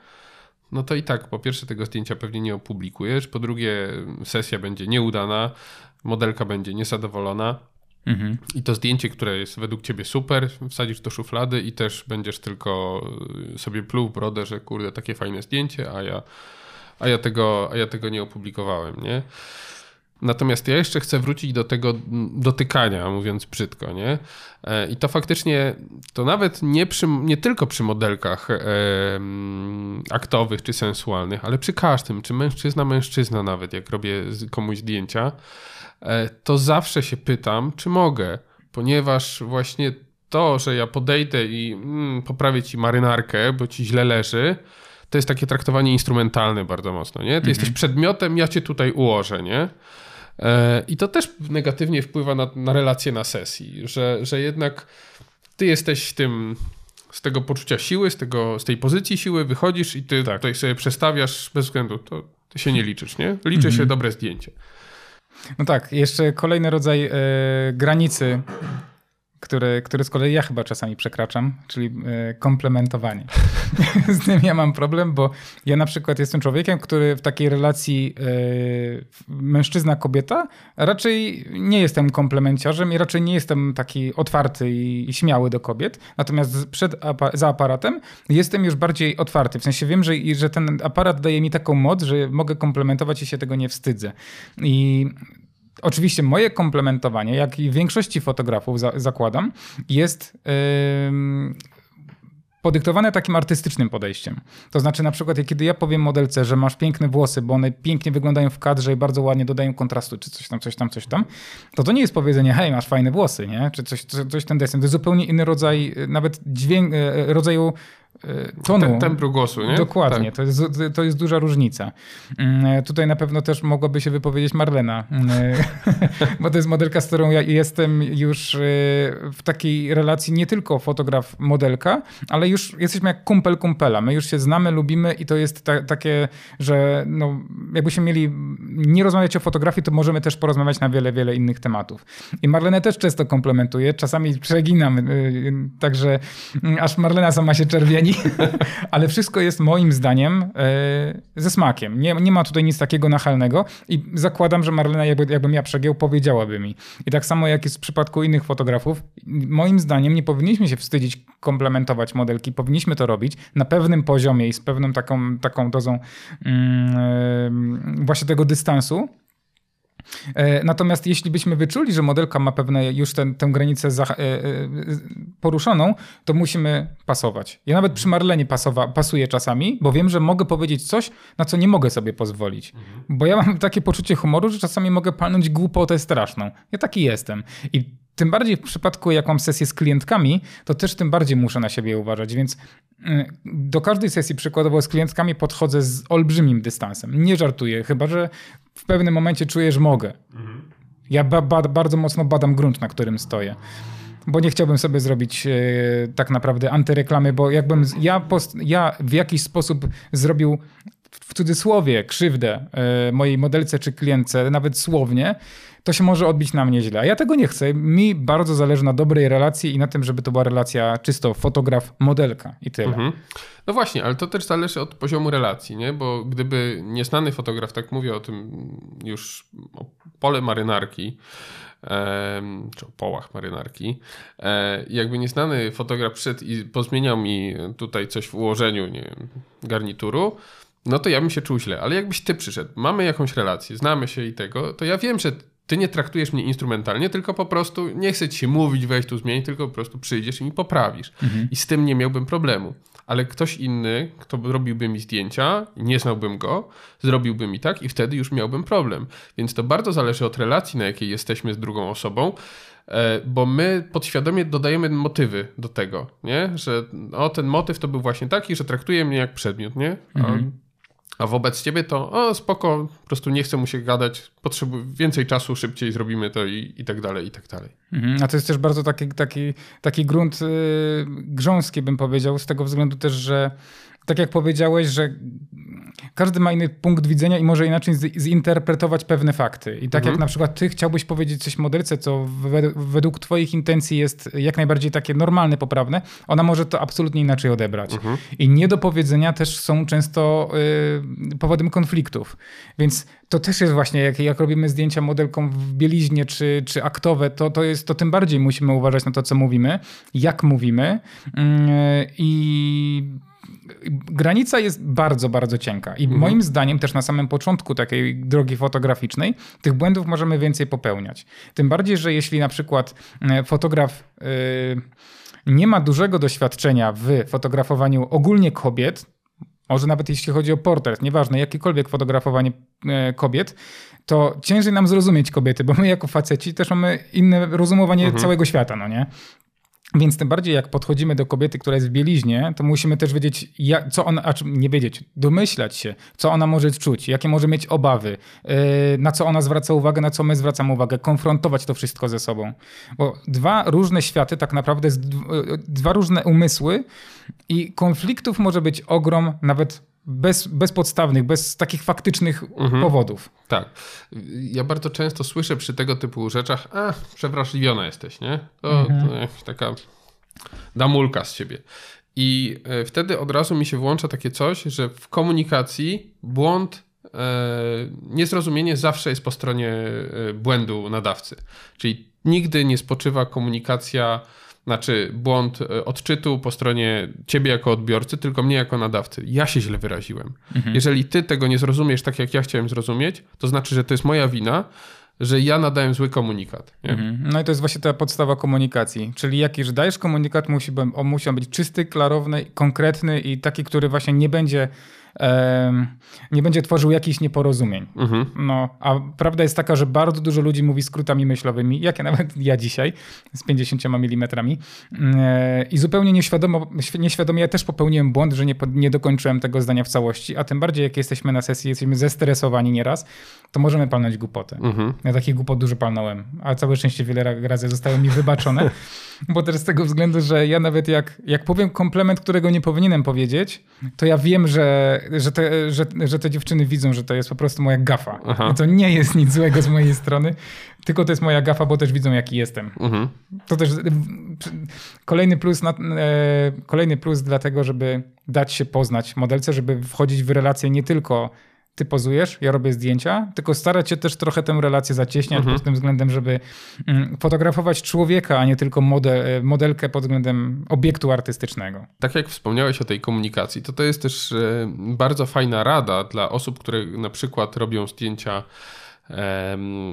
no to i tak po pierwsze tego zdjęcia pewnie nie opublikujesz, po drugie sesja będzie nieudana, modelka będzie niezadowolona. Mhm. I to zdjęcie, które jest według ciebie super, wsadzisz do szuflady i też będziesz tylko y, sobie pluł w brodę, że kurde, takie fajne zdjęcie, a ja a ja tego, a ja tego nie opublikowałem, nie? Natomiast ja jeszcze chcę wrócić do tego dotykania, mówiąc brzydko, nie? E, I to faktycznie, to nawet nie, przy, nie tylko przy modelkach e, aktowych czy sensualnych, ale przy każdym, czy mężczyzna, mężczyzna nawet, jak robię komuś zdjęcia, e, to zawsze się pytam, czy mogę, ponieważ właśnie to, że ja podejdę i mm, poprawię ci marynarkę, bo ci źle leży, to jest takie traktowanie instrumentalne bardzo mocno, nie? Ty mhm. jesteś przedmiotem, ja cię tutaj ułożę, nie? E, I to też negatywnie wpływa na, na relacje na sesji, że, że jednak ty jesteś tym z tego poczucia siły, z, tego, z tej pozycji siły wychodzisz i ty tak. tutaj sobie przestawiasz bez względu, to ty się nie liczysz, nie? Liczy mhm. się dobre zdjęcie. No tak, jeszcze kolejny rodzaj e, granicy który, który z kolei ja chyba czasami przekraczam, czyli e, komplementowanie. z tym ja mam problem, bo ja na przykład jestem człowiekiem, który w takiej relacji e, mężczyzna-kobieta raczej nie jestem komplemenciarzem i raczej nie jestem taki otwarty i, śmiały do kobiet. Natomiast przed, za aparatem jestem już bardziej otwarty. W sensie wiem, że, że ten aparat daje mi taką moc, że mogę komplementować i się tego nie wstydzę. I Oczywiście moje komplementowanie, jak i większości fotografów za, zakładam, jest podyktowane takim artystycznym podejściem. To znaczy na przykład, kiedy ja powiem modelce, że masz piękne włosy, bo one pięknie wyglądają w kadrze i bardzo ładnie dodają kontrastu, czy coś tam, coś tam, coś tam, to to nie jest powiedzenie, hej, masz fajne włosy, nie? Czy coś, coś, coś ten desen. To jest zupełnie inny rodzaj, nawet dźwięk, e, rodzaju E, tonu. Tempru głosu, nie? Dokładnie, tak. to, jest, to jest duża różnica. Mm, tutaj na pewno też mogłaby się wypowiedzieć Marlena, mm, bo to jest modelka, z którą ja jestem już w takiej relacji nie tylko fotograf-modelka, ale już jesteśmy jak kumpel kumpela. My już się znamy, lubimy i to jest ta, takie, że no, jakbyśmy mieli nie rozmawiać o fotografii, to możemy też porozmawiać na wiele, wiele innych tematów. I Marlenę też często komplementuję, czasami przeginam, także mm, aż Marlena sama się czerwieni, ale wszystko jest moim zdaniem e, ze smakiem. Nie, nie ma tutaj nic takiego nachalnego i zakładam, że Marlena, jakby, jakbym ja przegiął, powiedziałaby mi. I tak samo jak jest w przypadku innych fotografów, moim zdaniem nie powinniśmy się wstydzić komplementować modelki, powinniśmy to robić na pewnym poziomie i z pewną taką, taką dozą mm, właśnie tego dystansu, natomiast jeśli byśmy wyczuli, że modelka ma pewne już ten, tę granicę za, e, e, poruszoną, to musimy pasować. Ja nawet przy Marlenie pasowa, pasuję czasami, bo wiem, że mogę powiedzieć coś, na co nie mogę sobie pozwolić. Mhm. Bo ja mam takie poczucie humoru, że czasami mogę palnąć głupotę straszną. Ja taki jestem. I tym bardziej w przypadku, jak mam sesję z klientkami, to też tym bardziej muszę na siebie uważać, więc y, do każdej sesji przykładowo z klientkami podchodzę z olbrzymim dystansem. Nie żartuję, chyba że w pewnym momencie czuję, że mogę. Mhm. Ja ba ba bardzo mocno badam grunt, na którym stoję bo nie chciałbym sobie zrobić e, tak naprawdę antyreklamy, bo jakbym ja, post, ja w jakiś sposób zrobił w cudzysłowie krzywdę e, mojej modelce czy klientce, nawet słownie, to się może odbić na mnie źle. A ja tego nie chcę. Mi bardzo zależy na dobrej relacji i na tym, żeby to była relacja czysto fotograf-modelka i tyle. Mhm. No właśnie, ale to też zależy od poziomu relacji, nie? Bo gdyby nieznany fotograf, tak mówię o tym już, o pole marynarki, czy o połach marynarki. E, jakby nieznany fotograf przyszedł i pozmieniał mi tutaj coś w ułożeniu nie wiem, garnituru, no to ja bym się czuł źle. Ale jakbyś ty przyszedł, mamy jakąś relację, znamy się i tego, to ja wiem, że ty nie traktujesz mnie instrumentalnie, tylko po prostu nie chcę ci się mówić, weź tu zmień, tylko po prostu przyjdziesz i mi poprawisz. Mhm. I z tym nie miałbym problemu. Ale ktoś inny, kto robiłby mi zdjęcia, nie znałbym go, zrobiłby mi tak i wtedy już miałbym problem. Więc to bardzo zależy od relacji, na jakiej jesteśmy z drugą osobą e, bo my podświadomie dodajemy motywy do tego, nie? Że o, ten motyw to był właśnie taki, że traktuje mnie jak przedmiot, nie? Mhm. A wobec ciebie to, o spoko, po prostu nie chcę mu się gadać, potrzebuję więcej czasu, szybciej zrobimy to i, i tak dalej, i tak dalej. Mhm. A to jest też bardzo taki, taki, taki grunt yy, grząski, bym powiedział, z tego względu też, że tak jak powiedziałeś, że każdy ma inny punkt widzenia i może inaczej zinterpretować pewne fakty. I tak mhm. jak na przykład ty chciałbyś powiedzieć coś modelce, co według twoich intencji jest jak najbardziej takie normalne, poprawne, ona może to absolutnie inaczej odebrać. Mhm. I niedopowiedzenia też są często y, powodem konfliktów. Więc to też jest właśnie, jak, jak robimy zdjęcia modelką w bieliźnie czy, czy aktowe, to, to, jest, to tym bardziej musimy uważać na to, co mówimy, jak mówimy. Y, I granica jest bardzo, bardzo cienka. I mhm. moim zdaniem też na samym początku takiej drogi fotograficznej tych błędów możemy więcej popełniać. Tym bardziej, że jeśli na przykład e, fotograf yy, nie ma dużego doświadczenia w fotografowaniu ogólnie kobiet, może nawet jeśli chodzi o portret, nieważne, jakiekolwiek fotografowanie e, kobiet, to ciężej nam zrozumieć kobiety, bo my jako faceci też mamy inne rozumowanie mhm. całego świata, no nie? Więc tym bardziej jak podchodzimy do kobiety, która jest w bieliźnie, to musimy też wiedzieć, jak, co ona, a nie wiedzieć, domyślać się, co ona może czuć, jakie może mieć obawy, yy, na co ona zwraca uwagę, na co my zwracamy uwagę, konfrontować to wszystko ze sobą. Bo dwa różne światy, tak naprawdę dwa różne umysły i konfliktów może być ogrom, nawet bez, bezpodstawnych, bez takich faktycznych mhm. powodów. Tak. Ja bardzo często słyszę przy tego typu rzeczach, a przewrażliwiona jesteś, nie? To, mhm. to jakaś taka damulka z ciebie. I e, wtedy od razu mi się włącza takie coś, że w komunikacji błąd, e, niezrozumienie zawsze jest po stronie e, błędu nadawcy. Czyli nigdy nie spoczywa komunikacja znaczy błąd e, odczytu po stronie ciebie jako odbiorcy, tylko mnie jako nadawcy. Ja się źle wyraziłem. Mhm. Jeżeli ty tego nie zrozumiesz tak, jak ja chciałem zrozumieć, to znaczy, że to jest moja wina, że ja nadałem zły komunikat. Mhm. No i to jest właśnie ta podstawa komunikacji. Czyli jaki, że dajesz komunikat, musi, on musi być czysty, klarowny, konkretny i taki, który właśnie nie będzie nie będzie tworzył jakichś nieporozumień. Mhm. No, a prawda jest taka, że bardzo dużo ludzi mówi skrótami myślowymi, jak ja nawet ja dzisiaj, z 50 mm i zupełnie nieświadomo, nieświadomie ja też popełniłem błąd, że nie, nie dokończyłem tego zdania w całości, a tym bardziej jak jesteśmy na sesji, jesteśmy zestresowani nieraz, to możemy palnąć głupotę. Mhm. Ja takich głupot dużo palnąłem, a całe szczęście wiele razy zostały mi wybaczone, bo też z tego względu, że ja nawet jak, jak powiem komplement, którego nie powinienem powiedzieć, to ja wiem, że że, te, że, że te dziewczyny widzą, że to jest po prostu moja gafa. Aha. I to nie jest nic złego z mojej strony, tylko to jest moja gafa, bo też widzą, jaki jestem. Mhm. To też kolejny plus, na, e, kolejny plus dlatego, żeby dać się poznać modelce, żeby wchodzić w relacje nie tylko ty pozujesz, ja robię zdjęcia, tylko starać się też trochę tę relację zacieśniać mhm. pod tym względem, żeby mm, fotografować człowieka, a nie tylko model, e, modelkę pod względem obiektu artystycznego. Tak jak wspomniałeś o tej komunikacji, to to jest też e, bardzo fajna rada dla osób, które na przykład robią zdjęcia um,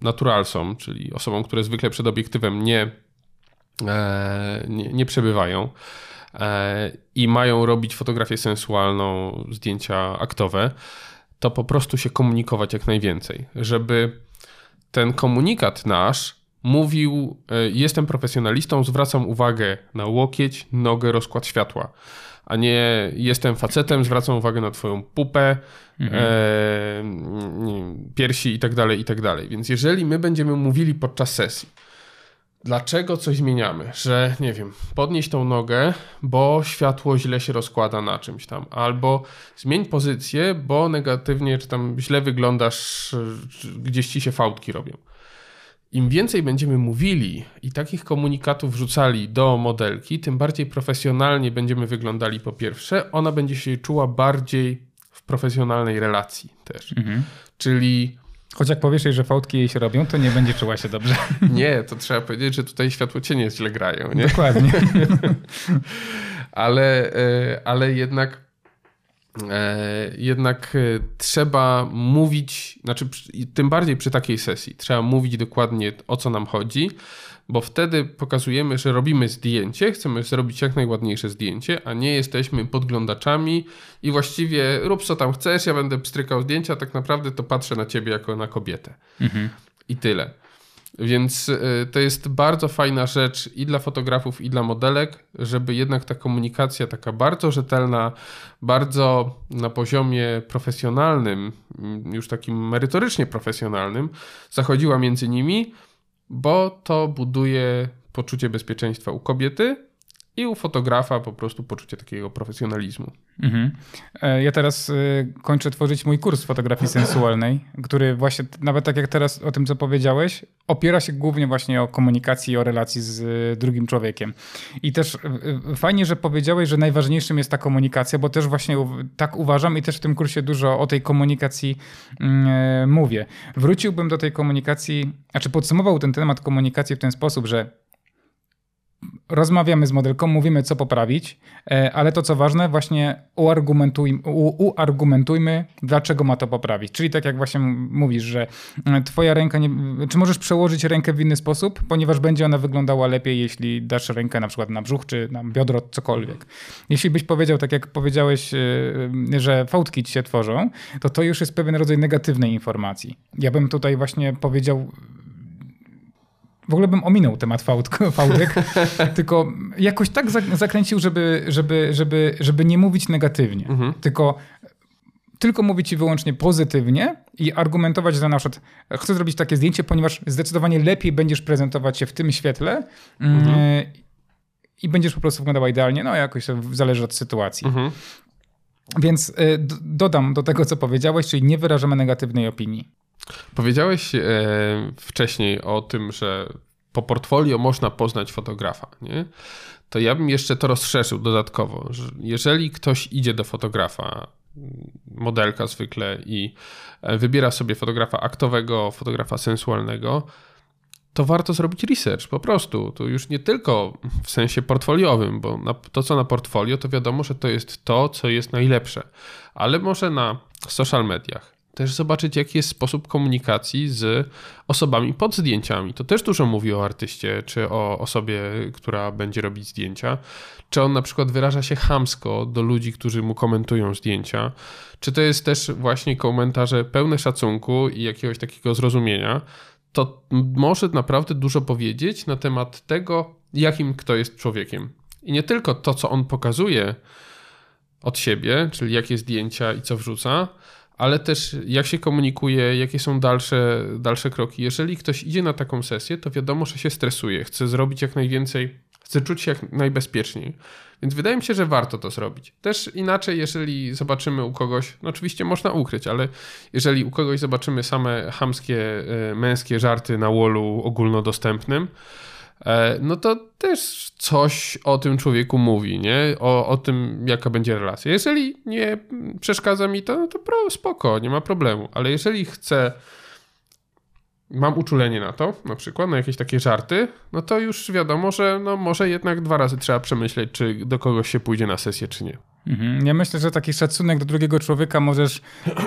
naturalsom, czyli osobom, które zwykle przed obiektywem nie, e, nie, nie przebywają i mają robić fotografię sensualną, zdjęcia aktowe, to po prostu się komunikować jak najwięcej, żeby ten komunikat nasz mówił: e, Jestem profesjonalistą, zwracam uwagę na łokieć, nogę, rozkład światła, a nie jestem facetem, zwracam uwagę na Twoją pupę, mhm. e, piersi i tak dalej, i tak. Więc jeżeli my będziemy mówili podczas sesji, Dlaczego coś zmieniamy? Że, nie wiem, podnieść tą nogę, bo światło źle się rozkłada na czymś tam, albo zmień pozycję, bo negatywnie, czy tam źle wyglądasz, gdzieś ci się fałdki robią. Im więcej będziemy mówili i takich komunikatów wrzucali do modelki, tym bardziej profesjonalnie będziemy wyglądali po pierwsze. Ona będzie się czuła bardziej w profesjonalnej relacji też. Mhm. Czyli Choć jak powiesz jej, że fałdki jej się robią, to nie będzie czuła się dobrze. Nie, to trzeba powiedzieć, że tutaj światło cienie źle grają. Nie? Dokładnie. ale, e, ale jednak jednak e, trzeba mówić, znaczy tym bardziej przy takiej sesji, trzeba mówić dokładnie o co nam chodzi, bo wtedy pokazujemy, że robimy zdjęcie, chcemy zrobić jak najładniejsze zdjęcie, a nie jesteśmy podglądaczami i właściwie rób co tam chcesz, ja będę pstrykał zdjęcia, tak naprawdę to patrzę na ciebie jako na kobietę. Mhm. I tyle. Więc y, to jest bardzo fajna rzecz i dla fotografów, i dla modelek, żeby jednak ta komunikacja taka bardzo rzetelna, bardzo na poziomie profesjonalnym, mm, już takim merytorycznie profesjonalnym, zachodziła między nimi, bo to buduje poczucie bezpieczeństwa u kobiety i u fotografa po prostu poczucie takiego profesjonalizmu. Mhm. E, ja teraz e, kończę tworzyć mój kurs fotografii sensualnej, który właśnie, nawet tak jak teraz o tym, co powiedziałeś, opiera się głównie właśnie o komunikacji i o relacji z e, drugim człowiekiem. I też fajnie, że powiedziałeś, że najważniejszym jest ta komunikacja, bo też właśnie tak uważam i też w tym kursie dużo o tej komunikacji mm, mówię. Wróciłbym do tej komunikacji, a czy podsumował ten temat komunikacji w ten sposób, że rozmawiamy z modelką, mówimy co poprawić, e, ale to co ważne, właśnie uargumentuj, uargumentujmy, dlaczego ma to poprawić. Czyli tak jak właśnie mówisz, że e, twoja ręka, nie, czy możesz przełożyć rękę w inny sposób, ponieważ będzie ona wyglądała lepiej, jeśli dasz rękę na przykład na brzuch, czy na biodro, cokolwiek. Jeśli byś powiedział, tak jak powiedziałeś, e, że fałdki ci się tworzą, to to już jest pewien rodzaj negatywnej informacji. Ja bym tutaj właśnie powiedział w ogóle bym ominął temat fałdek, tylko jakoś tak zakręcił, żeby, żeby, żeby, żeby nie mówić negatywnie, mhm. tylko tylko mówić ci wyłącznie pozytywnie i argumentować, że na przykład chcę zrobić takie zdjęcie, ponieważ zdecydowanie lepiej będziesz prezentować się w tym świetle mm, mhm. i będziesz po prostu wyglądała idealnie. No jakoś to zależy od sytuacji. Mhm. Więc y, dodam do tego, co powiedziałeś, czyli nie wyrażamy negatywnej opinii. Powiedziałeś e, wcześniej o tym, że po portfolio można poznać fotografa, nie? To ja bym jeszcze to rozszerzył dodatkowo, że jeżeli ktoś idzie do fotografa, modelka zwykle i e, wybiera sobie fotografa aktowego, fotografa sensualnego, to warto zrobić research po prostu. To już nie tylko w sensie portfoliowym, bo to, co na portfolio, to wiadomo, że to jest to, co jest najlepsze, ale może na social mediach, też zobaczyć, jaki jest sposób komunikacji z osobami pod zdjęciami. To też dużo mówi o artyście, czy o osobie, która będzie robić zdjęcia. Czy on na przykład wyraża się chamsko do ludzi, którzy mu komentują zdjęcia. Czy to jest też właśnie komentarze pełne szacunku i jakiegoś takiego zrozumienia. To może naprawdę dużo powiedzieć na temat tego, jakim kto jest człowiekiem. I nie tylko to, co on pokazuje od siebie, czyli jakie zdjęcia i co wrzuca, ale też jak się komunikuje, jakie są dalsze, dalsze kroki. Jeżeli ktoś idzie na taką sesję, to wiadomo, że się stresuje, chce zrobić jak najwięcej, chce czuć się jak najbezpieczniej. Więc wydaje mi się, że warto to zrobić. Też inaczej, jeżeli zobaczymy u kogoś, no oczywiście można ukryć, ale jeżeli u kogoś zobaczymy same hamskie, e, męskie żarty na wallu ogólnodostępnym, no to też coś o tym człowieku mówi, nie? O, o tym, jaka będzie relacja. Jeżeli nie przeszkadza mi to, no to pro, spoko, nie ma problemu. Ale jeżeli chcę, mam uczulenie na to, na przykład, na jakieś takie żarty, no to już wiadomo, że no może jednak dwa razy trzeba przemyśleć, czy do kogoś się pójdzie na sesję, czy nie. Mhm. Ja myślę, że taki szacunek do drugiego człowieka możesz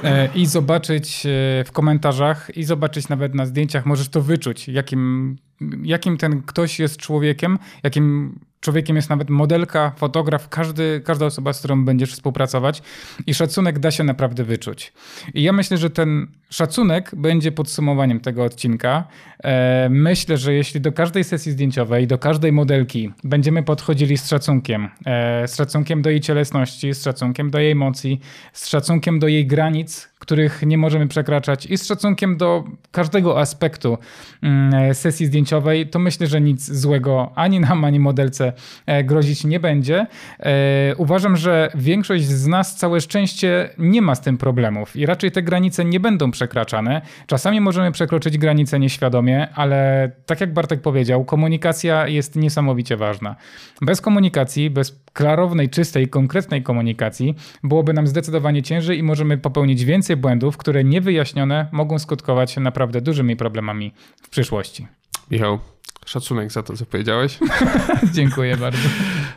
e, i zobaczyć e, w komentarzach, i zobaczyć nawet na zdjęciach, możesz to wyczuć, jakim, jakim ten ktoś jest człowiekiem, jakim człowiekiem jest nawet modelka, fotograf, każdy, każda osoba, z którą będziesz współpracować i szacunek da się naprawdę wyczuć. I ja myślę, że ten szacunek będzie podsumowaniem tego odcinka. E, myślę, że jeśli do każdej sesji zdjęciowej, do każdej modelki będziemy podchodzili z szacunkiem, e, z szacunkiem do jej cielesności, z szacunkiem do jej emocji, z szacunkiem do jej granic, których nie możemy przekraczać i z szacunkiem do każdego aspektu mm, sesji zdjęciowej, to myślę, że nic złego ani nam, ani modelce e, grozić nie będzie. E, uważam, że większość z nas całe szczęście nie ma z tym problemów i raczej te granice nie będą przekraczane. Czasami możemy przekroczyć granice nieświadomie, ale tak jak Bartek powiedział, komunikacja jest niesamowicie ważna. Bez komunikacji, bez klarownej, czystej, konkretnej komunikacji byłoby nam zdecydowanie ciężej i możemy popełnić więcej błędów, które niewyjaśnione mogą skutkować naprawdę dużymi problemami w przyszłości. Michał, Szacunek za to, co powiedziałeś. Dziękuję bardzo.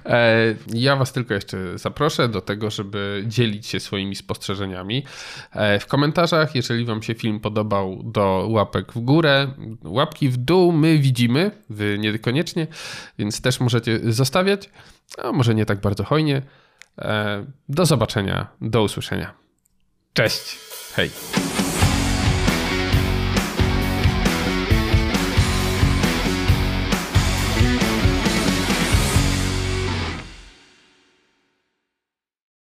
E, ja Was tylko jeszcze zaproszę do tego, żeby dzielić się swoimi spostrzeżeniami. E, w komentarzach, jeżeli Wam się film podobał, do łapek w górę, łapki w dół my widzimy, Wy niekoniecznie, więc też możecie zostawiać, a może nie tak bardzo hojnie. E, do zobaczenia, do usłyszenia. Cześć. Hej.